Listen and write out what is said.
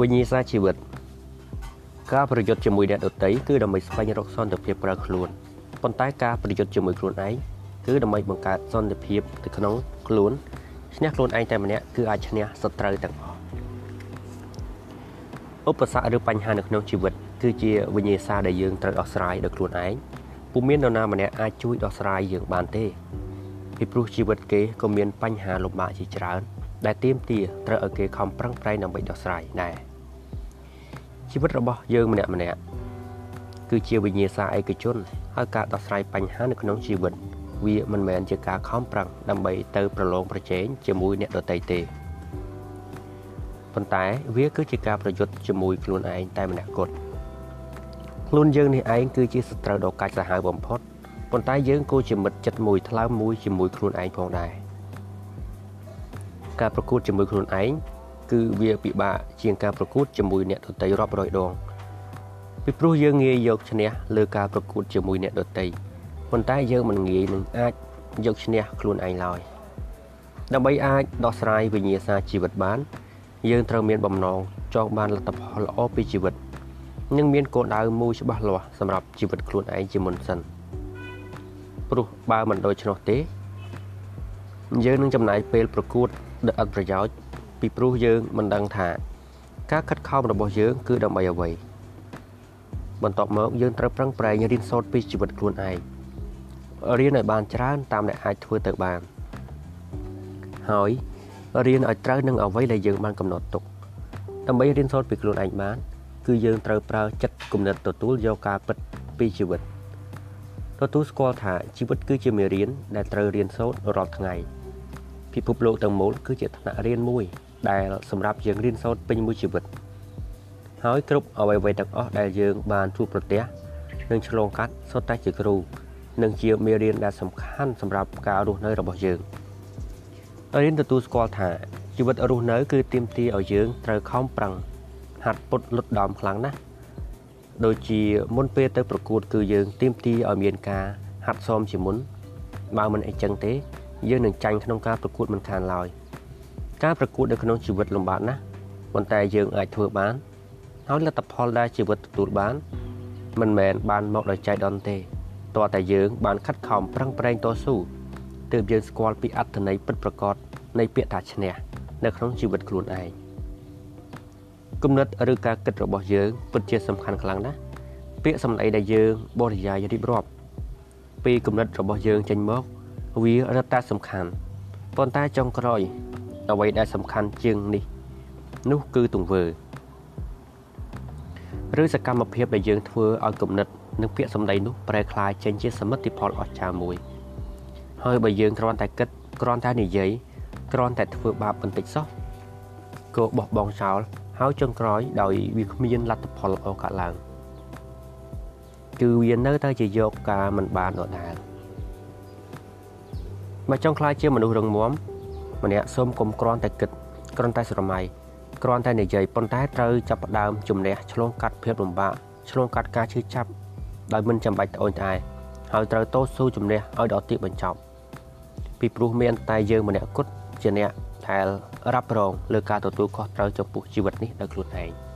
វិញ្ញាសាជីវិត ការប្រយុទ្ធជាមួយអ្នកដទៃគឺដើម្បីស្វែងរកសន្តិភាពប្រើខ្លួនប៉ុន្តែការប្រយុទ្ធជាមួយខ្លួនឯងគឺដើម្បីបង្កើតសន្តិភាពទៅក្នុងខ្លួនឈ្នះខ្លួនឯងតែម្នាក់គឺអាចឈ្នះសត្រូវទាំងអស់ឧបសគ្គឬបញ្ហានៅក្នុងជីវិត គឺជាវិញ្ញាសាដែលយើងត្រូវដោះស្រាយដោយខ្លួនឯងពុំមាននរណាម្នាក់អាចជួយដោះស្រាយយើងបានទេពីព្រោះជីវិតគេក៏មានបញ្ហាលំបាកជាច្រើន ដែលទាមទារត្រូវឲ្យគេខំប្រឹងប្រែងដើម្បីដោះស្រាយដែរជីវិតរបស់យើងម្នាក់ម្នាក់គឺជាវិញ្ញាសាឯកជនហើយការដោះស្រាយបញ្ហានៅក្នុងជីវិត វាមិនមែនជាការខំប្រឹងដើម្បីទៅប្រឡងប្រជែងជាមួយអ្នកដទៃទេប៉ុន្តែវាគឺជាការប្រយុទ្ធជាមួយខ្លួនឯងតែម្នាក់គត់ខ្លួនយើងនេះឯងគឺជាសត្រូវដ៏កាចសាហាវបំផុតប៉ុន្តែយើងក៏ជាមិត្តចិត្តមួយថ្លើមមួយជាមួយខ្លួនឯងផងដែរ ការប្រកួតជាមួយខ្លួនឯងគឺវាពិបាកជាងការប្រកួតជាមួយអ្នកដទៃរាប់រយដងពីព្រោះយើងងាយយកឈ្នះលើការប្រកួតជាមួយអ្នកដទៃប៉ុន្តែយើងមិនងាយនឹងអាចយកឈ្នះខ្លួនឯងឡើយដើម្បីអាចដោះស្រាយវិញ្ញាសាជីវិតបាន យើងត្រូវមានបំណងចង់បានលទ្ធផលល្អពីជីវិតនិងមានគោលដៅមួយច្បាស់លាស់សម្រាប់ជីវិតខ្លួនឯងជាមុនសិនព្រោះបើមិនដូច្នោះទេ យើងនឹងចំណាយពេលប្រកួត ដែលអត់ប្រយោជន៍ពីព្រោះយើងមិនដឹងថា ការខិតខំរបស់យើងគឺដើម្បីអ្វីបន្ទាប់មកយើងត្រូវប្រឹងប្រែងរៀនសូត្រពីជីវិតខ្លួនឯងរៀនឲ្យបានច្រើនតាមដែលអាចធ្វើទៅបានហើយរៀនឲ្យត្រូវនឹងអ្វីដែលយើងបានកំណត់ទុកដើម្បីរៀនសូត្រពីខ្លួនឯងបានគឺយើងត្រូវប្រើចិត្តគំនិតទទួលយកការពិតពីជីវិតទទួលស្គាល់ថាជីវិតគឺជាមេរៀនដែលត្រូវរៀនសូត្ររាល់ថ្ងៃ ពិភពលោកទាំងមូលគឺជាថ្នាក់រៀនមួយ ដែលសម្រាប់យើងរៀនសូត្រពេញមួយជីវិតហើយគ្រប់អ្វីៗទាំងអស់ដែលយើងបានជួបប្រទះនិងឆ្លងកាត់សុទ្ធតែជាគ្រូនិងជាមេរៀនដែលសំខាន់សម្រាប់ការរស់នៅរបស់យើងរៀនទទួលស្គាល់ថាជីវិតរស់នៅ គឺទាមទារឲ្យយើងត្រូវខំប្រឹងហាត់ពុតលុតដំខ្លាំងណាស់ដូចជាមុនពេលទៅប្រកួត គឺយើងទៀមទីឲ្យមានការហាត់សមជាមុនបើមិនអីចឹងទេ យើងនឹងចាញ់ក្នុងការប្រកួតមិនខានឡើយការប្រកួតនៅក្នុងជីវិតលំបាកណាស់ប៉ុន្តែយើងអាចធ្វើបានហើយលទ្ធផលដែលជីវិតទទួលបានមិនមែនបានមកដោយចៃដន្យទេតើតែយើងបានខិតខំប្រឹងប្រែងតស៊ូទើបយើងស្គាល់ពីអត្ថន័យពិតប្រាកដនៃពាក្យថាឈ្នះនៅក្នុងជីវិតខ្លួនឯងគំនិតឬការគិតរបស់យើងពិតជាសំខាន់ខ្លាំងណាស់ពាក្យសម្ដីដែលយើងបរិយាយរៀបរាប់ពីគំនិតរបស់យើងចេញមក វារឹតតែសំខាន់ប៉ុន្តែចុងក្រោយអ្វីដែលសំខាន់ជាងនេះ នោះគឺទង្វើឬសកម្មភាពដែលយើងធ្វើឲ្យគំនិតនិងពាក្យសម្ដីនោះប្រែក្លាយចេញជាសមិទ្ធផលអស្ចារ្យមួយ ហើយបើយើងគ្រាន់តែគិតគ្រាន់តែនិយាយគ្រាន់តែធ្វើបាបបន្តិចសោះក៏បោះបង់ចោលហើយចុងក្រោយដោយវាគ្មានលទ្ធផលល្អកើតឡើងគឺវានៅតែជាយកការមិនបានដដែល បើចង់ខ្លាចជាមនុស្សរឹងមាំម្នាក់សូមកុំគ្រាន់តែគិតគ្រាន់តែស្រមៃគ្រាន់តែនិយាយប៉ុន្តែត្រូវចាប់ផ្ដើមជំនះឆ្លងកាត់ភាពលំបាកឆ្លងកាត់ការឈឺចាប់ដោយមិនចាំបាច់ត្អូញត្អែហើយត្រូវតស៊ូជំនះឲ្យដល់ទីបញ្ចប់ពីព្រោះមានតែយើងម្នាក់គត់ជាអ្នកដែលរ៉ាប់រងលើការទទួលខុសត្រូវចំពោះជីវិតនេះដោយខ្លួនឯង។